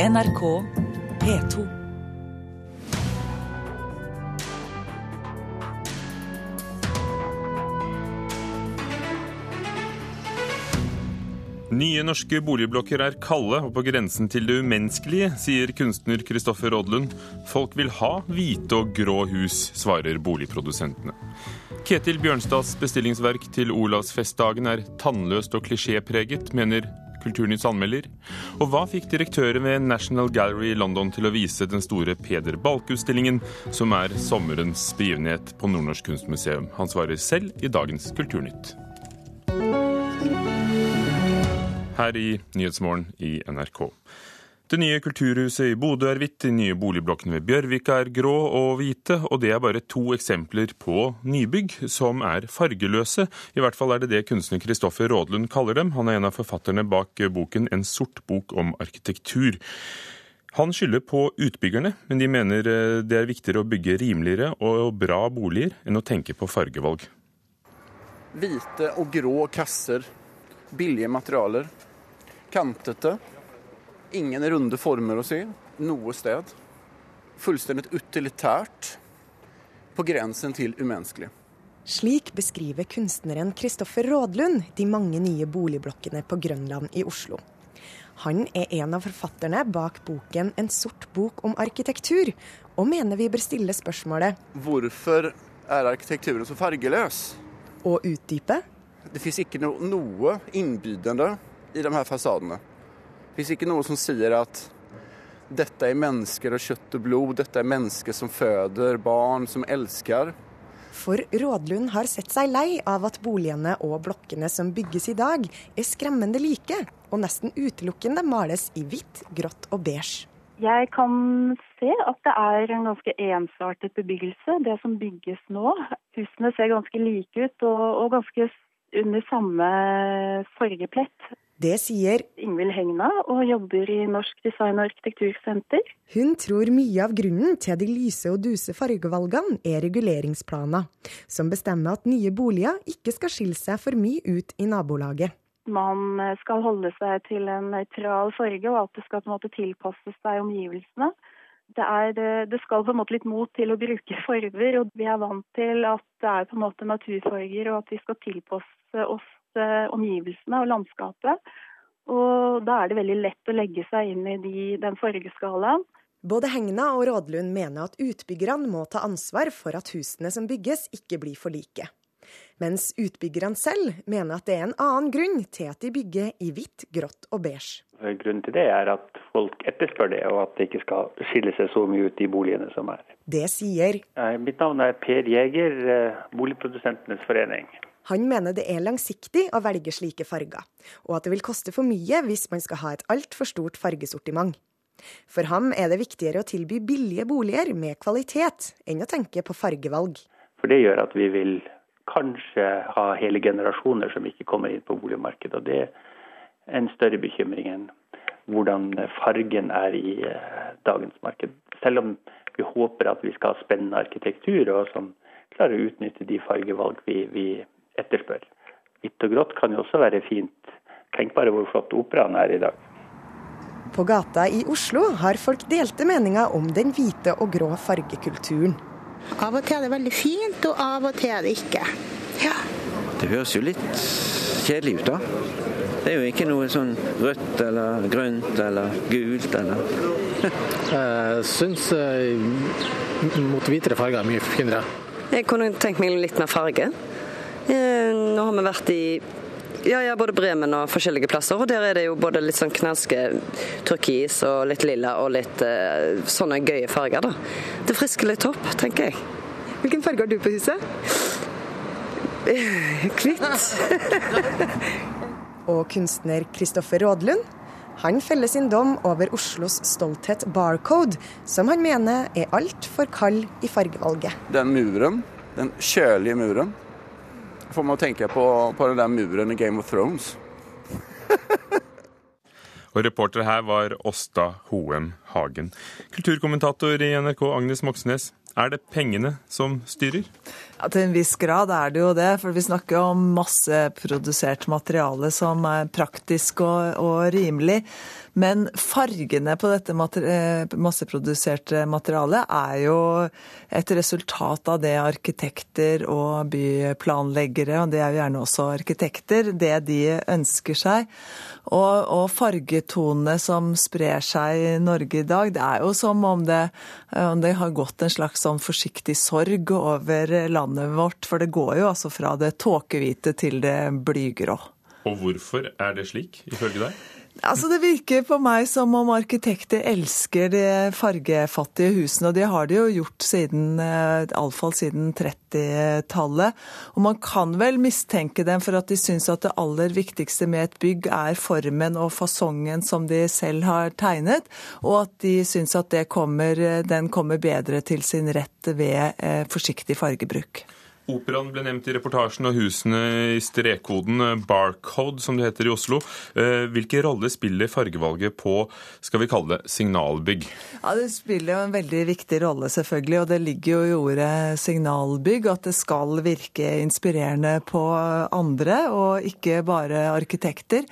NRK P2. Nye norske boligblokker er kalde og på grensen til det umenneskelige, sier kunstner Kristoffer Odlund. Folk vil ha hvite og grå hus, svarer boligprodusentene. Ketil Bjørnstads bestillingsverk til Olavsfestdagen er tannløst og klisjépreget, mener Kulturnytts anmelder. Og hva fikk direktøren ved National Gallery i London til å vise den store Peder Balke-utstillingen, som er sommerens begivenhet på Nordnorsk kunstmuseum? Han svarer selv i dagens Kulturnytt. Her i Nyhetsmorgen i NRK. Det nye kulturhuset i Bodø er hvitt, de nye boligblokkene ved Bjørvika er grå og hvite, og det er bare to eksempler på nybygg som er fargeløse. I hvert fall er det det kunstner Kristoffer Rådlund kaller dem. Han er en av forfatterne bak boken En sort bok om arkitektur. Han skylder på utbyggerne, men de mener eh, det er viktigere å bygge rimeligere og bra boliger enn å tenke på fargevalg. Hvite og grå kasser, billige materialer, kantete. Ingen runde former å se noe sted. Fullstendig utilitært. På grensen til umenneskelig. Slik beskriver kunstneren Kristoffer Rådlund de mange nye boligblokkene på Grønland i Oslo. Han er en av forfatterne bak boken 'En sort bok om arkitektur', og mener vi bør stille spørsmålet Hvorfor er arkitekturen så fargeløs? Og utdype? Det fins ikke noe innbydende i de her fasadene. Det fins ikke noe som sier at dette er mennesker av kjøtt og blod, dette er mennesker som føder barn, som elsker. For Rådlund har sett seg lei av at boligene og blokkene som bygges i dag, er skremmende like, og nesten utelukkende males i hvitt, grått og beige. Jeg kan se at det er en ganske ensartet bebyggelse, det som bygges nå. Husene ser ganske like ut og, og ganske under samme fargeplett. Det sier Ingvild Hegna og jobber i Norsk design- og arkitektursenter. Hun tror mye av grunnen til de lyse og duse fargevalgene er reguleringsplaner, som bestemmer at nye boliger ikke skal skille seg for mye ut i nabolaget. Man skal holde seg til en nøytral farge, og at det skal på en måte tilpasses seg omgivelsene. Det, er, det, skal på en måte litt mot til å bruke farger, og vi er vant til at det er på en måte naturfarger, og at vi skal tilpasse oss omgivelsene og landskapet. Og da er det veldig lett å legge seg inn i de, den fargeskalaen. Både Hegna og Rådlund mener at utbyggerne må ta ansvar for at husene som bygges, ikke blir for like. Mens utbyggerne selv mener at det er en annen grunn til at de bygger i hvitt, grått og beige. Grunnen til det er at folk etterspør det, og at det ikke skal skille seg så mye ut i boligene som er. Det sier Mitt navn er Per Jæger, eh, Boligprodusentenes forening. Han mener det er langsiktig å velge slike farger, og at det vil koste for mye hvis man skal ha et altfor stort fargesortiment. For ham er det viktigere å tilby billige boliger med kvalitet, enn å tenke på fargevalg. For det gjør at vi vil kanskje ha hele generasjoner som ikke kommer inn på boligmarkedet. Og det er en større bekymring enn hvordan fargen er i eh, dagens marked. Selv om vi håper at vi skal ha spennende arkitektur, og som klarer å utnytte de fargevalg vi, vi etterspør. Hvitt og grått kan jo også være fint. Tenk bare hvor flott operaen er i dag. På gata i Oslo har folk delte meninger om den hvite og grå fargekulturen. Av og til er det veldig fint, og av og til er det ikke. Ja. Det høres jo litt kjedelig ut, da. Det er jo ikke noe sånn rødt eller grønt eller gult eller Jeg syns mot hvitere farger er mye finere. Jeg kunne tenkt meg litt mer farge. Nå har vi vært i ja, ja, både Bremen og forskjellige plasser. Og der er det jo både litt sånn knaske turkis og litt lilla og litt uh, sånne gøye farger, da. Det frisker litt opp, tenker jeg. Hvilken farge har du på huset? Hvitt. og kunstner Kristoffer Rådlund han feller sin dom over Oslos stolthet Barcode, som han mener er altfor kald i fargevalget. Den muren, den kjølige muren, får man tenke på, på den der muren i Game of Thrones. Og reporter her var Åsta Hoem Hagen. Kulturkommentator i NRK Agnes Moxnes, er det pengene som styrer? Ja, Til en viss grad er det jo det, for vi snakker jo om masseprodusert materiale som er praktisk og, og rimelig. Men fargene på dette eh, masseproduserte materialet er jo et resultat av det arkitekter og byplanleggere, og det er jo gjerne også arkitekter, det de ønsker seg. Og, og fargetonene som sprer seg i Norge i dag, det er jo som om det, om det har gått en slags sånn forsiktig sorg over landet vårt. For det går jo altså fra det tåkehvite til det blygrå. Og hvorfor er det slik, ifølge deg? Altså Det virker på meg som om arkitekter elsker de fargefattige husene. Og det har de jo gjort siden, eh, iallfall siden 30-tallet. Og man kan vel mistenke dem for at de syns at det aller viktigste med et bygg er formen og fasongen som de selv har tegnet, og at de syns at kommer, den kommer bedre til sin rett ved eh, forsiktig fargebruk. Operaen ble nevnt i reportasjen og husene i strekkoden eh, Barcode, som det heter i Oslo. Eh, hvilken rolle spiller fargevalget på skal vi kalle det signalbygg? Ja, Det spiller jo en veldig viktig rolle, selvfølgelig. Og det ligger jo i ordet signalbygg at det skal virke inspirerende på andre, og ikke bare arkitekter.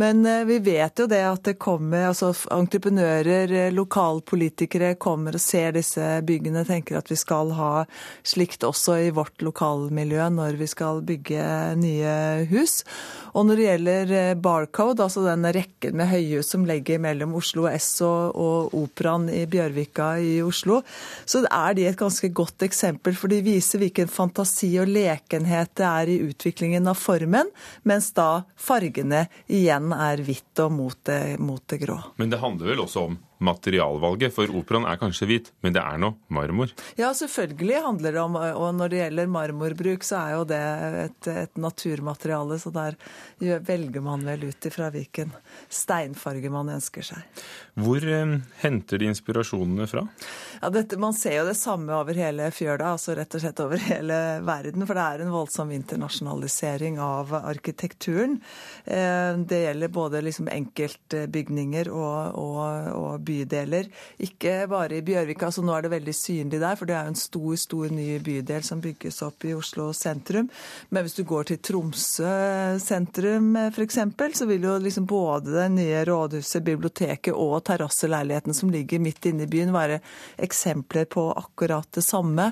Men eh, vi vet jo det at det kommer altså entreprenører, lokalpolitikere kommer og ser disse byggene, tenker at vi skal ha slikt også i vårt lokalmiljø lokalmiljø når vi skal bygge nye hus. Og når det gjelder eh, Barcode, altså den rekken med høyhus som legger mellom Oslo S og, og Operaen i Bjørvika i Oslo, så er de et ganske godt eksempel. For de viser hvilken fantasi og lekenhet det er i utviklingen av formen, mens da fargene igjen er hvitt og mot det, mot det grå. Men det handler vel også om materialvalget, for operaen er kanskje hvit, men det er nå marmor? Ja, selvfølgelig handler det om Og når det gjelder marmorbruk, så er jo det et, et naturmateriale, så der velger man vel ut ifra hvilken steinfarge man ønsker seg. Hvor eh, henter de inspirasjonene fra? Ja, dette, Man ser jo det samme over hele fjøla, altså rett og slett over hele verden. For det er en voldsom internasjonalisering av arkitekturen. Eh, det gjelder både liksom enkeltbygninger og, og, og bydeler. Ikke bare i Bjørvika, så nå er det veldig synlig der, for det er jo en stor, stor ny bydel som bygges opp i Oslo sentrum. Men hvis du går til Tromsø sentrum f.eks., så vil jo liksom både det nye rådhuset, biblioteket og terrasseleiligheten som ligger midt inne i byen, være eksempler på akkurat det samme.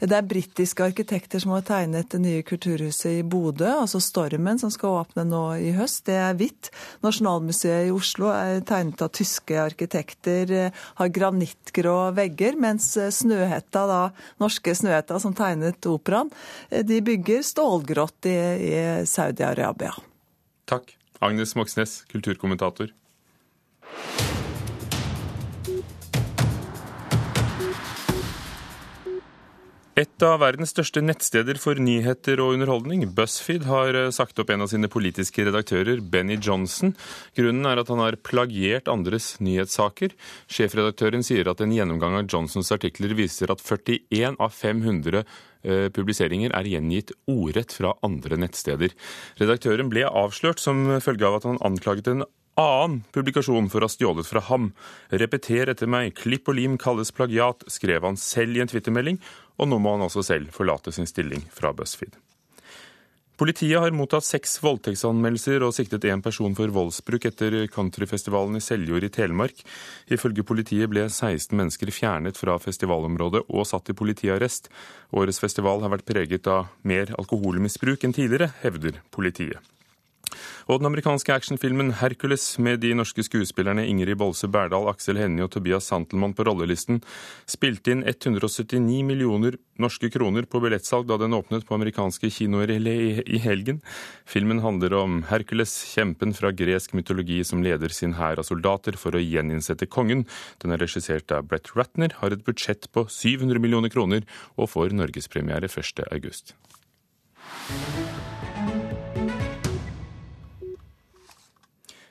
Det er britiske arkitekter som har tegnet det nye kulturhuset i Bodø, altså Stormen, som skal åpne nå i høst. Det er hvitt. Nasjonalmuseet i Oslo er tegnet av tyske arkitekter arkitekter eh, har granittgrå vegger, mens eh, Snøhetta, da, norske Snøhetta som tegnet operaen, eh, de bygger stålgrått i, i Saudi-Arabia. Takk. Agnes Moxnes, kulturkommentator. Et av verdens største nettsteder for nyheter og underholdning, BuzzFeed, har eh, sagt opp en av sine politiske redaktører, Benny Johnson. Grunnen er at han har plagiert andres nyhetssaker. Sjefredaktøren sier at en gjennomgang av Johnsons artikler viser at 41 av 500 eh, publiseringer er gjengitt ordrett fra andre nettsteder. Redaktøren ble avslørt som følge av at han anklaget en annen publikasjon for å ha stjålet fra ham. Repeter etter meg, klipp og lim kalles plagiat, skrev han selv i en twittermelding, og nå må han også selv forlate sin stilling fra BuzzFeed. Politiet har mottatt seks voldtektsanmeldelser og siktet én person for voldsbruk etter countryfestivalen i Seljord i Telemark. Ifølge politiet ble 16 mennesker fjernet fra festivalområdet og satt i politiarrest. Årets festival har vært preget av mer alkoholmisbruk enn tidligere, hevder politiet. Og den amerikanske actionfilmen 'Hercules' med de norske skuespillerne Ingrid Bolse Berdal, Aksel Hennie og Tobias Santelmann på rollelisten spilte inn 179 millioner norske kroner på billettsalg da den åpnet på amerikanske kinoer i helgen. Filmen handler om Hercules, kjempen fra gresk mytologi som leder sin hær av soldater for å gjeninnsette kongen. Den er regissert av Brett Ratner, har et budsjett på 700 millioner kroner og får norgespremiere 1.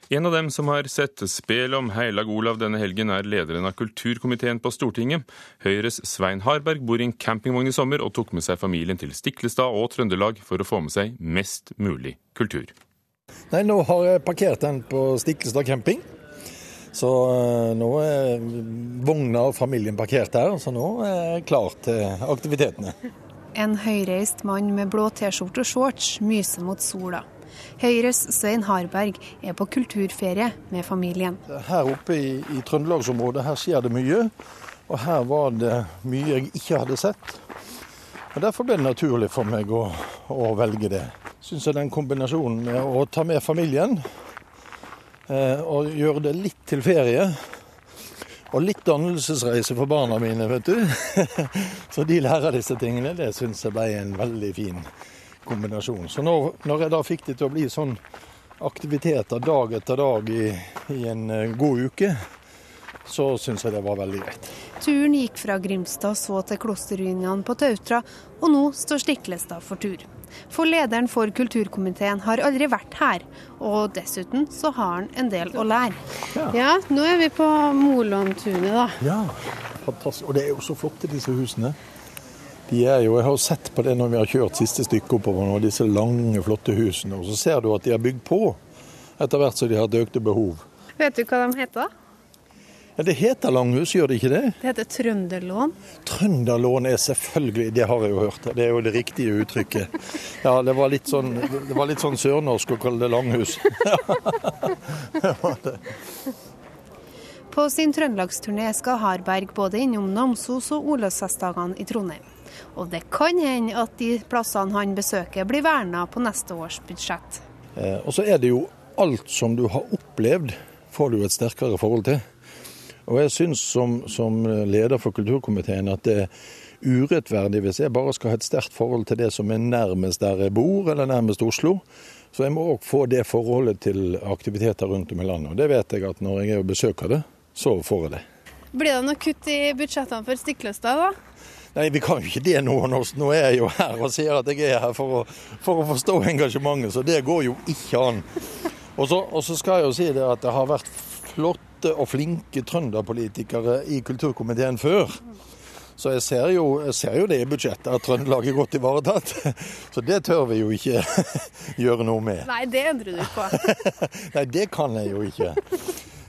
En av dem som har sett spel om Heilag Olav denne helgen, er lederen av kulturkomiteen på Stortinget. Høyres Svein Harberg bor i en campingvogn i sommer og tok med seg familien til Stiklestad og Trøndelag for å få med seg mest mulig kultur. Nei, Nå har jeg parkert den på Stiklestad camping. Så eh, nå er vogna og familien parkert der, så nå er jeg klar til aktivitetene. En høyreist mann med blå T-skjorte og shorts myser mot sola. Høyres Svein Harberg er på kulturferie med familien. Her oppe i, i Trøndelagsområdet her skjer det mye, og her var det mye jeg ikke hadde sett. Og Derfor ble det naturlig for meg å, å velge det. Syns jeg den kombinasjonen med å ta med familien eh, og gjøre det litt til ferie og litt dannelsesreise for barna mine, vet du. Så de lærer disse tingene. Det syns jeg ble en veldig fin kombinasjon. Så når, når, jeg da fikk det til å bli sånn aktiviteter dag etter dag i, i en eh, god uke, så syns jeg det var veldig greit. Turen gikk fra Grimstad så til klosterruinene på Tautra, og nå står Stiklestad for tur. For lederen for kulturkomiteen har aldri vært her, og dessuten så har han en del å lære. Ja, ja nå er vi på Molåntunet, da. Ja, fantastisk. Og det er jo så flotte, disse husene. De er jo, Jeg har sett på det når vi har kjørt siste stykke oppover nå, disse lange, flotte husene. Og så ser du at de har bygd på etter hvert som de har hatt økte behov. Vet du hva de heter, da? Ja, Det heter langhus, gjør det ikke det? Det heter trønderlån. Trønderlån er selvfølgelig, det har jeg jo hørt. Det er jo det riktige uttrykket. Ja, det var litt sånn, det var litt sånn sørnorsk å kalle det langhus. det var det. På sin trøndelagsturné skal Harberg både innom Namsos og Olavsfestdagene i Trondheim. Og det kan hende at de plassene han besøker blir verna på neste års budsjett. Eh, og så er det jo alt som du har opplevd, får du et sterkere forhold til. Og jeg syns som, som, leder for kulturkomiteen at det er urettferdig hvis jeg bare skal ha et sterkt forhold til det som er nærmest der jeg bor, eller nærmest Oslo. Så jeg må òg få det forholdet til aktiviteter rundt om i landet. Og det vet jeg at når jeg er og besøker det, så får jeg det. Blir det noe kutt i budsjettene for Stiklestad, da? Nei, vi kan jo ikke det nå. Nå er jeg jo her og sier at jeg er her for å, for å forstå engasjementet, så det går jo ikke an. Og så, og så skal jeg jo si det at det har vært flotte og flinke trønderpolitikere i kulturkomiteen før. Så jeg ser, jo, jeg ser jo det i budsjettet, at Trøndelag er godt ivaretatt. Så det tør vi jo ikke gjøre noe med. Nei, det endrer du på. Nei, det kan jeg jo ikke.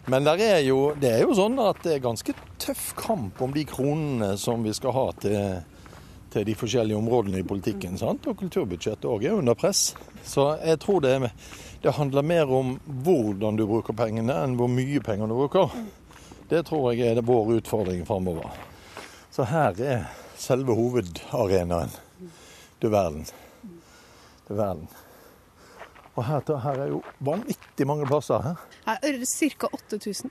Men er jo, det er jo sånn at det er ganske tøff kamp om de kronene som vi skal ha til, til de forskjellige områdene i politikken. Sant? Og kulturbudsjettet òg er under press. Så jeg tror det det handler mer om hvordan du bruker pengene, enn hvor mye penger du bruker. Det tror jeg er vår utfordring framover. Så her er selve hovedarenaen. Du verden. Du verden. Og her, her, er jo vanvittig mange plasser her. Her Ca. 8000.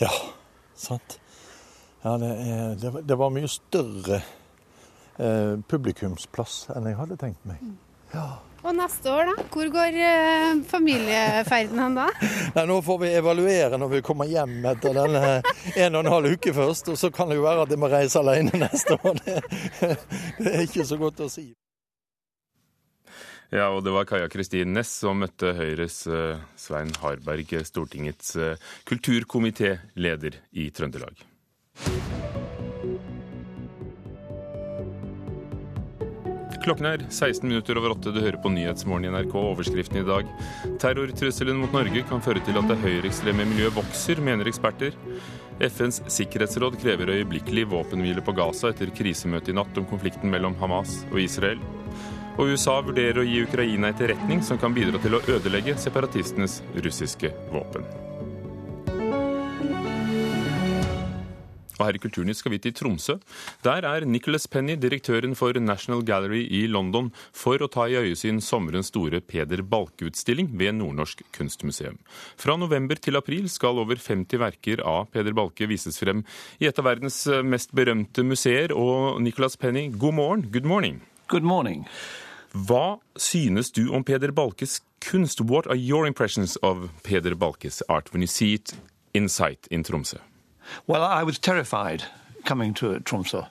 Ja, sant. Ja, det, er, det, det var mye større eh, publikumsplass enn jeg hadde tenkt meg. Ja. Og neste år, da? Hvor går eh, familieferden hen da? Nei, nå får vi evaluere når vi kommer hjem etter denne en og en halv uke først. Og så kan det jo være at jeg må reise alene neste år. Det, det er ikke så godt å si. Ja, og det var Kaja Kristin Næss som møtte Høyres uh, Svein Harberg, Stortingets uh, kulturkomitéleder i Trøndelag. Klokken er 16 minutter over åtte. Du hører på Nyhetsmorgen i NRK. Overskriften i dag. Terrortrusselen mot Norge kan føre til at det høyreekstreme miljøet vokser, mener eksperter. FNs sikkerhetsråd krever øyeblikkelig våpenhvile på Gaza etter krisemøtet i natt om konflikten mellom Hamas og Israel. Og USA vurderer å gi Ukraina etterretning som kan bidra til å ødelegge separatistenes russiske våpen. Og her i Kulturnytt skal vi til Tromsø. Der er Nicholas Penny, direktøren for National Gallery i London, for å ta i øyesyn sommerens store Peder Balke-utstilling ved Nordnorsk kunstmuseum. Fra november til april skal over 50 verker av Peder Balke vises frem i et av verdens mest berømte museer. Og Nicholas Penny, god morgen. Good morning. Good morning. Hva synes du om Peder Balkes kunst? What are your impressions of Peder Balkes art when you see it in sight in Tromsø? Well, I was terrified coming to Tromsø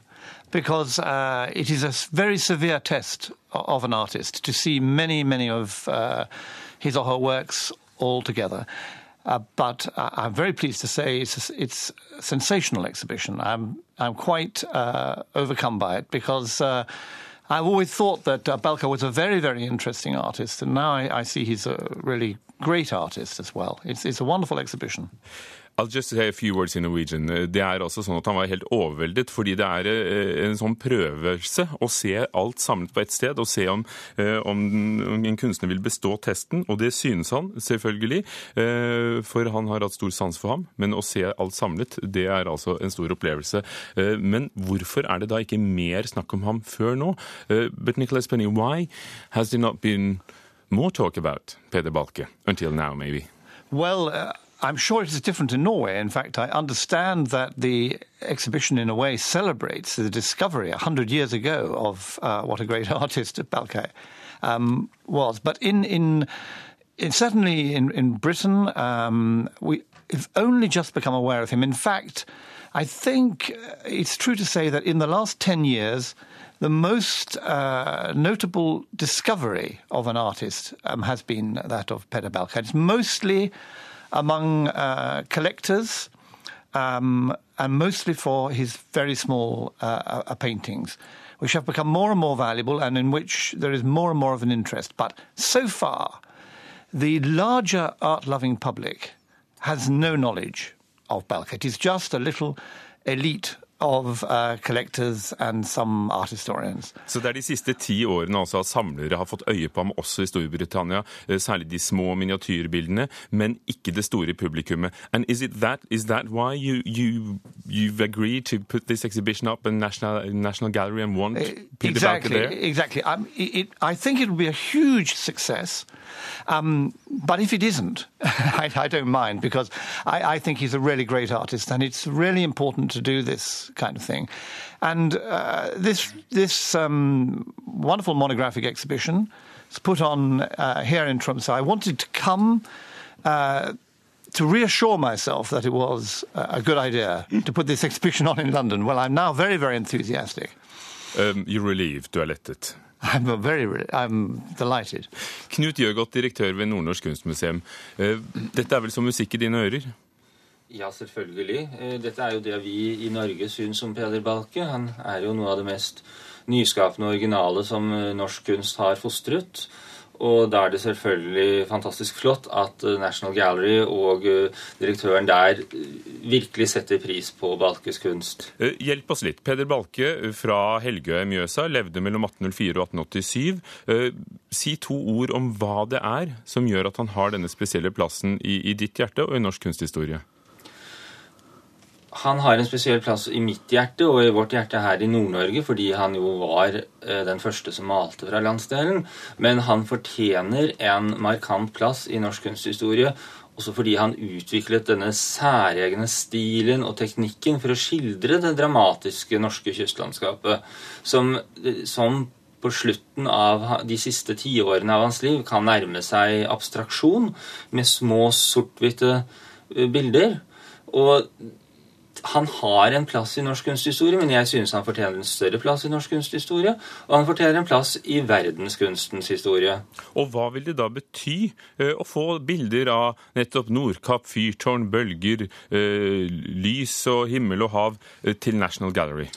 because uh, it is a very severe test of an artist to see many, many of uh, his or her works all together. Uh, but I'm very pleased to say it's a, it's a sensational exhibition. I'm I'm quite uh, overcome by it because uh, I've always thought that uh, Balka was a very very interesting artist, and now I, I see he's a really great artist as well. It's it's a wonderful exhibition. I'll just say a few words in Norwegian. Det er altså sånn at Han var helt overveldet, fordi det er eh, en sånn prøvelse å se alt samlet på ett sted, og se om, eh, om en kunstner vil bestå testen. Og det synes han, selvfølgelig, eh, for han har hatt stor sans for ham. Men å se alt samlet, det er altså en stor opplevelse. Men hvorfor er det da ikke mer snakk om ham før nå? But Nicholas Penny, why has there not been more talk about Peder Balke until now, maybe? Well, uh... I'm sure it is different in Norway. In fact, I understand that the exhibition, in a way, celebrates the discovery a hundred years ago of uh, what a great artist Balkay um, was. But in in, in certainly in in Britain, um, we have only just become aware of him. In fact, I think it's true to say that in the last ten years. The most uh, notable discovery of an artist um, has been that of Peter Balkay. It's mostly among uh, collectors, um, and mostly for his very small uh, uh, paintings, which have become more and more valuable and in which there is more and more of an interest. But so far, the larger art loving public has no knowledge of Balk. It is just a little elite of uh, collectors and some art historians. Så det er de siste ti årene altså at samlere har fått øye på ham også i Storbritannia, eh, særlig de små miniatyrbildene, men ikke det store publikummet. And is it that is that why you you you've agreed to put this exhibition up in National National Gallery and want eh, Peter exactly, there? Exactly. Um, it, I think it will be a huge success. Um, but if it isn't, I, I, don't mind because I, I, think he's a really great artist, and it's really important to do this kind of thing. And uh, this this um, wonderful monographic exhibition is put on uh, here in Tromsø. I wanted to come. Uh, to reassure myself that it was a good idea to put this exhibition on in London. Well, I'm now very, very enthusiastic. Um, you're relieved, du er lettet? I'm very, I'm delighted. Knut Jørgodt, direktør ved Nordnorsk kunstmuseum. Eh, dette er vel som musikk i dine ører? Ja, selvfølgelig. Eh, dette er jo det vi i Norge syns om Peder Balke. Han er jo noe av det mest nyskapende og originale som eh, norsk kunst har fostret. Og da er det selvfølgelig fantastisk flott at eh, National Gallery og direktøren der virkelig setter pris på Balkes kunst. Hjelp oss litt. Peder Balke fra Helgøy Mjøsa levde mellom 1804 og 1887. Si to ord om hva det er som gjør at han har denne spesielle plassen i, i ditt hjerte og i norsk kunsthistorie han har en spesiell plass i mitt hjerte og i vårt hjerte her i Nord-Norge, fordi han jo var eh, den første som malte fra landsdelen. Men han fortjener en markant plass i norsk kunsthistorie. Også fordi han utviklet denne særegne stilen og teknikken for å skildre det dramatiske norske kystlandskapet, som, eh, som på slutten av de siste tiårene av hans liv kan nærme seg abstraksjon med små sort-hvite eh, bilder. Og han har en plass i norsk kunsthistorie, men jeg synes han fortjener en større plass i norsk kunsthistorie. Og han fortjener en plass i verdenskunstens historie. Og hva vil det da bety eh, å få bilder av nettopp Nordkapp, fyrtårn, bølger, eh, lys og himmel og hav eh, til National Gallery?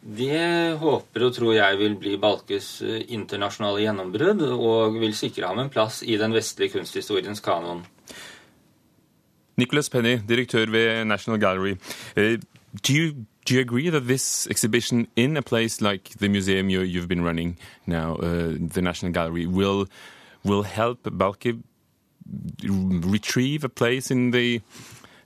Det håper og tror jeg vil bli Balkes internasjonale gjennombrudd, og vil sikre ham en plass i den vestlige kunsthistoriens kanon. Nicholas Penny, director ved National Gallery. Uh, do you do you agree that this exhibition in a place like the museum you, have been running now, uh, the National Gallery, will will help Balke retrieve a place in the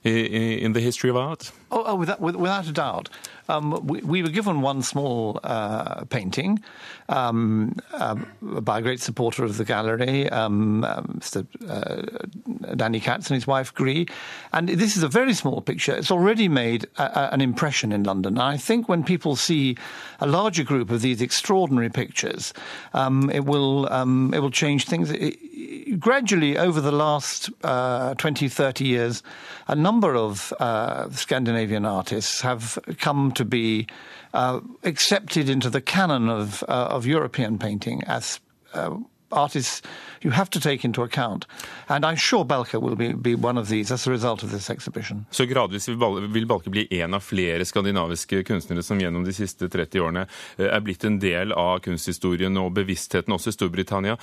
in the history of art? Oh, oh without, without a doubt. Um, we, we, were given one small uh, painting um, uh, by a great supporter of the gallery, um, Mr. Uh, Danny Katz and his wife Gree. And this is a very small picture. It's already made a, a, an impression in London. And I think when people see a larger group of these extraordinary pictures, um, it will um, it will change things. It, gradually, over the last uh, 20, 30 years, a number of uh, Scandinavian artists have come to be uh, accepted into the canon of, uh, of European painting as uh, artists you have to take into account. And I'm sure Balke will be, be one of these as a result of this exhibition. Så gradvis vil Balke bli en av flere skandinaviske kunstnere som gjennom de siste 30 årene eh, er blitt en del av kunsthistorien og bevisstheten også i Storbritannia.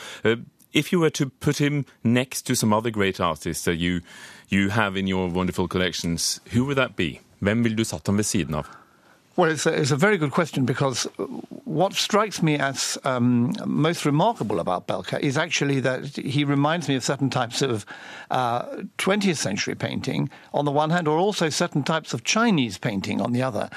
If you were to put him next to some other great artists that you, you have in your wonderful collections, who would that be? Hvem ville du satt ved siden av? Well, it's a, it's a very good question because what strikes me as um, most remarkable about Belka is actually that he reminds me of certain types of uh, 20th century painting on the one hand, or also certain types of Chinese painting on the other.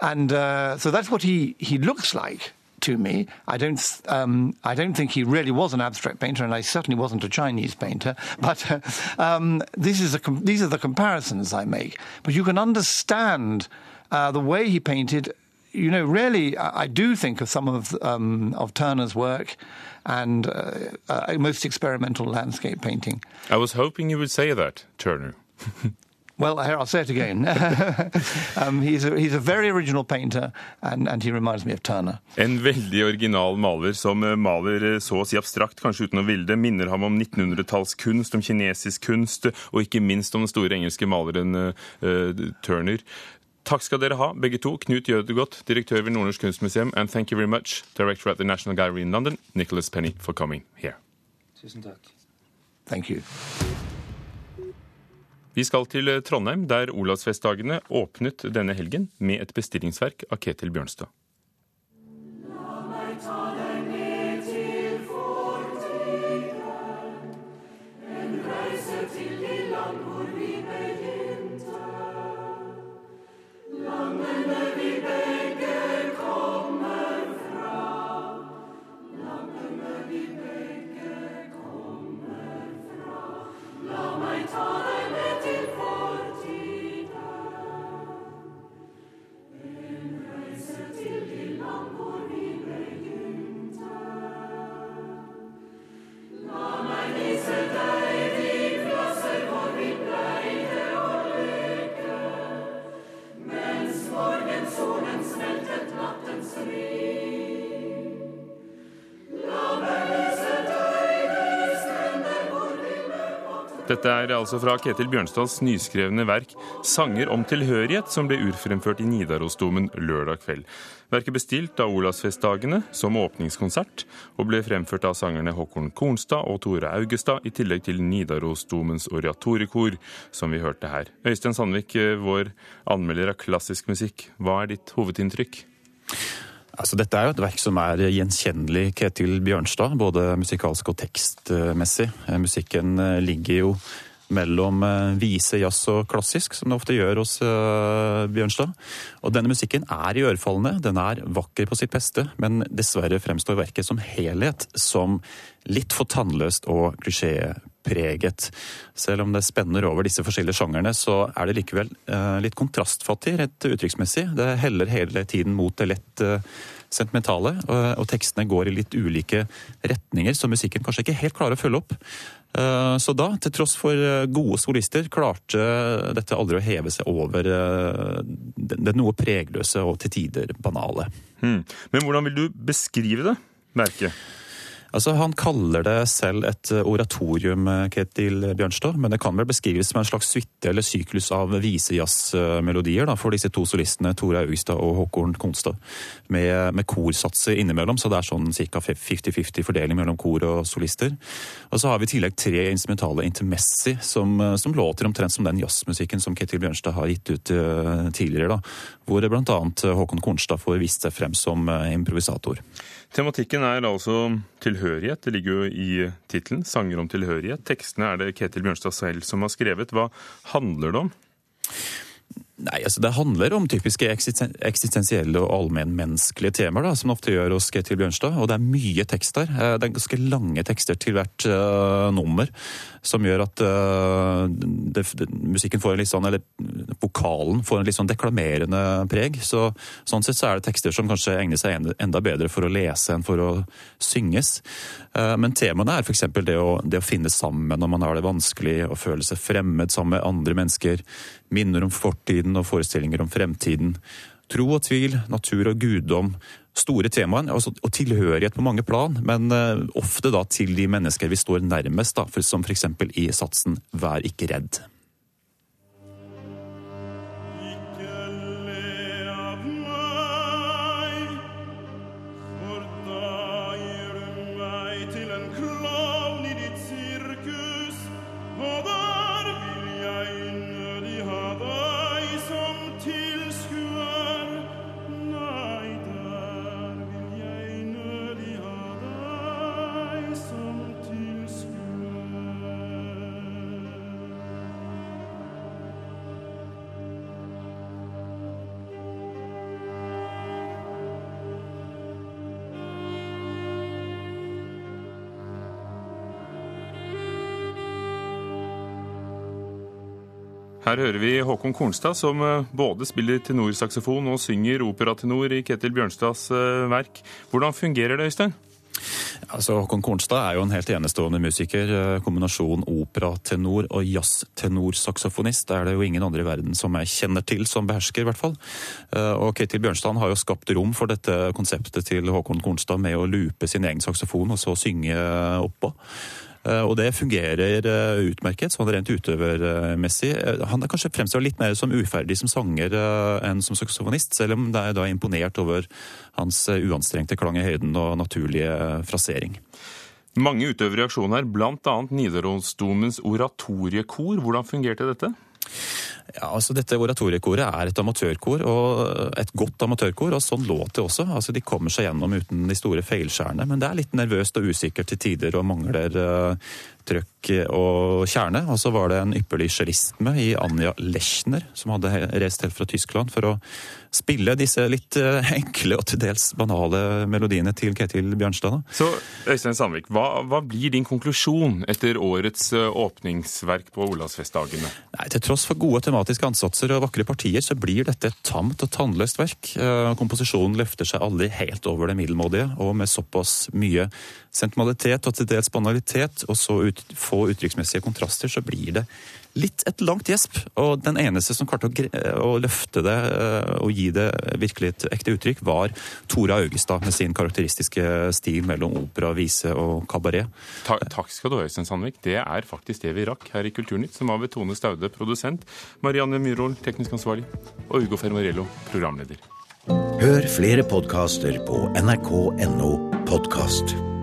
And uh, so that's what he, he looks like to me. I don't, um, I don't think he really was an abstract painter, and I certainly wasn't a Chinese painter. But uh, um, this is a these are the comparisons I make. But you can understand uh, the way he painted. You know, really, I, I do think of some of um, of Turner's work and uh, uh, most experimental landscape painting. I was hoping you would say that, Turner. Well, here, I'll say it again. um, he's, a, he's a very original painter, and, and he reminds me of Turner. En veldig original maler som eh, maler eh, så å si abstrakt, kanskje uten å ville det. Minner ham om 1900-tallskunst, om kinesisk kunst, og ikke minst om den store engelske maleren uh, Turner. Takk skal dere ha, begge to. Knut Jødegodt, direktør ved Nordnorsk kunstmuseum, and thank you very much, director at the National Gallery in London, Nicholas Penny, for coming here. Tusen takk. Thank you. Vi skal til Trondheim, der Olavsfestdagene åpnet denne helgen med et bestillingsverk av Ketil Bjørnstad. Dette er altså fra Ketil Bjørnstads nyskrevne verk 'Sanger om tilhørighet', som ble urfremført i Nidarosdomen lørdag kveld. Verket bestilt av Olavsfestdagene som åpningskonsert, og ble fremført av sangerne Håkon Kornstad og Tore Augestad, i tillegg til Nidarosdomens oratorikor, som vi hørte her. Øystein Sandvik, vår anmelder av klassisk musikk, hva er ditt hovedinntrykk? Altså, dette er jo et verk som er gjenkjennelig Ketil Bjørnstad, både musikalsk og tekstmessig. Musikken eh, ligger jo mellom eh, vise, jazz og klassisk, som det ofte gjør hos Bjørnstad. Og denne musikken er iørefallende, den er vakker på sitt beste, men dessverre fremstår verket som helhet som litt for tannløst og klisjépreget. Selv om det spenner over disse forskjellige sjangerne, så er det likevel uh, litt kontrastfattig rett uttrykksmessig. Det heller hele tiden mot det lett uh, sentimentale, og, og tekstene går i litt ulike retninger, så musikken kanskje ikke helt klarer å følge opp. Eh, så da, til tross for eh, gode solister, klarte dette aldri å heve seg over eh, det noe pregløse og til tider banale. Hmm. Men hvordan vil du beskrive det, merket? Altså, Han kaller det selv et eh, oratorium, eh, Ketil Bjørnstad, men det kan vel beskrives som en slags suite eller syklus av visejazzmelodier for disse to solistene, Tore Augstad og Håkon Konstad, med, med korsatser innimellom, så det er sånn ca. 50-50 fordeling mellom kor og solister. Og så har vi i tillegg tre instrumentale intermessi som, eh, som låter omtrent som den jazzmusikken som Ketil Bjørnstad har gitt ut tidligere, da, hvor bl.a. Håkon Kornstad får vist seg frem som improvisator. Tematikken er altså tilhørighet. Det ligger jo i tittelen. 'Sanger om tilhørighet'. Tekstene er det Ketil Bjørnstad selv som har skrevet. Hva handler det om? Nei, altså Det handler om typiske eksistensielle og allmennmenneskelige temaer, da, som ofte gjør hos Ketil Bjørnstad. Og det er mye tekst der. Eh, det er ganske lange tekster til hvert uh, nummer. Som gjør at uh, det, musikken får en litt sånn, eller vokalen får en litt sånn deklamerende preg. Så, sånn sett så er det tekster som kanskje egner seg enda bedre for å lese enn for å synges. Uh, men temaene er f.eks. Det, det å finne sammen når man har det vanskelig, å føle seg fremmed sammen med andre mennesker minner om fortiden og forestillinger om fremtiden. Tro og tvil, natur og guddom. Store temaer, altså, og tilhørighet på mange plan, men uh, ofte da til de mennesker vi står nærmest, da, som f.eks. i satsen 'Vær ikke redd'. til en klar Her hører vi Håkon Kornstad, som eh, både spiller tenorsaksofon og synger operatenor i Ketil Bjørnstads eh, verk. Hvordan fungerer det, Øystein? Altså, Håkon Kornstad er jo en helt enestående musiker. Eh, kombinasjon operatenor og jazztenorsaksofonist det er det jo ingen andre i verden som jeg kjenner til som behersker, i hvert fall. Og Ketil Bjørnstad har jo skapt rom for dette konseptet til Håkon Kornstad med å loope sin egen saksofon og så synge oppå. Eh, og det fungerer utmerket, sånn rent utøvermessig. Han er kanskje fremstår litt mer som uferdig som sanger enn som saksofonist, selv om det er da imponert over hans uanstrengte klang i høyden og naturlige frasering. Mange utøvere i aksjonen her, bl.a. Nidarosdomens oratoriekor. Hvordan fungerte dette? Ja, altså Dette oratoriekoret er et amatørkor, og et godt amatørkor. og Sånn låt det også. Altså De kommer seg gjennom uten de store feilskjærene. Men det er litt nervøst og usikkert til tider og mangler uh, trøkk og kjerne. Og så var det en ypperlig cellist med i Anja Lechner, som hadde reist helt fra Tyskland for å spille disse litt eh, enkle og til dels banale melodiene til Ketil Bjørnstad. Så Øystein Sandvik, hva, hva, blir din konklusjon etter årets eh, åpningsverk på Olavsfestdagene? Nei, Til tross for gode tematiske ansatser og vakre partier, så blir dette et tamt og tannløst verk. Eh, komposisjonen løfter seg aldri helt over det middelmådige, og med såpass mye sentimentalitet og til dels banalitet, og så ut, få uttrykksmessige kontraster, så blir det litt et langt gjesp. Og den eneste som klarte å, å, løfte det eh, og gi det virkelig et ekte uttrykk, var Tora Augestad med sin karakteristiske stil mellom opera, vise og kabaret. Ta, takk skal du ha, Øystein Sandvik. Det er faktisk det vi rakk her i Kulturnytt, som var ved Tone Staude, produsent, Marianne Myhrol, teknisk ansvarlig, og Ugo Fermarello, programleder. Hør flere podkaster på nrk.no podkast.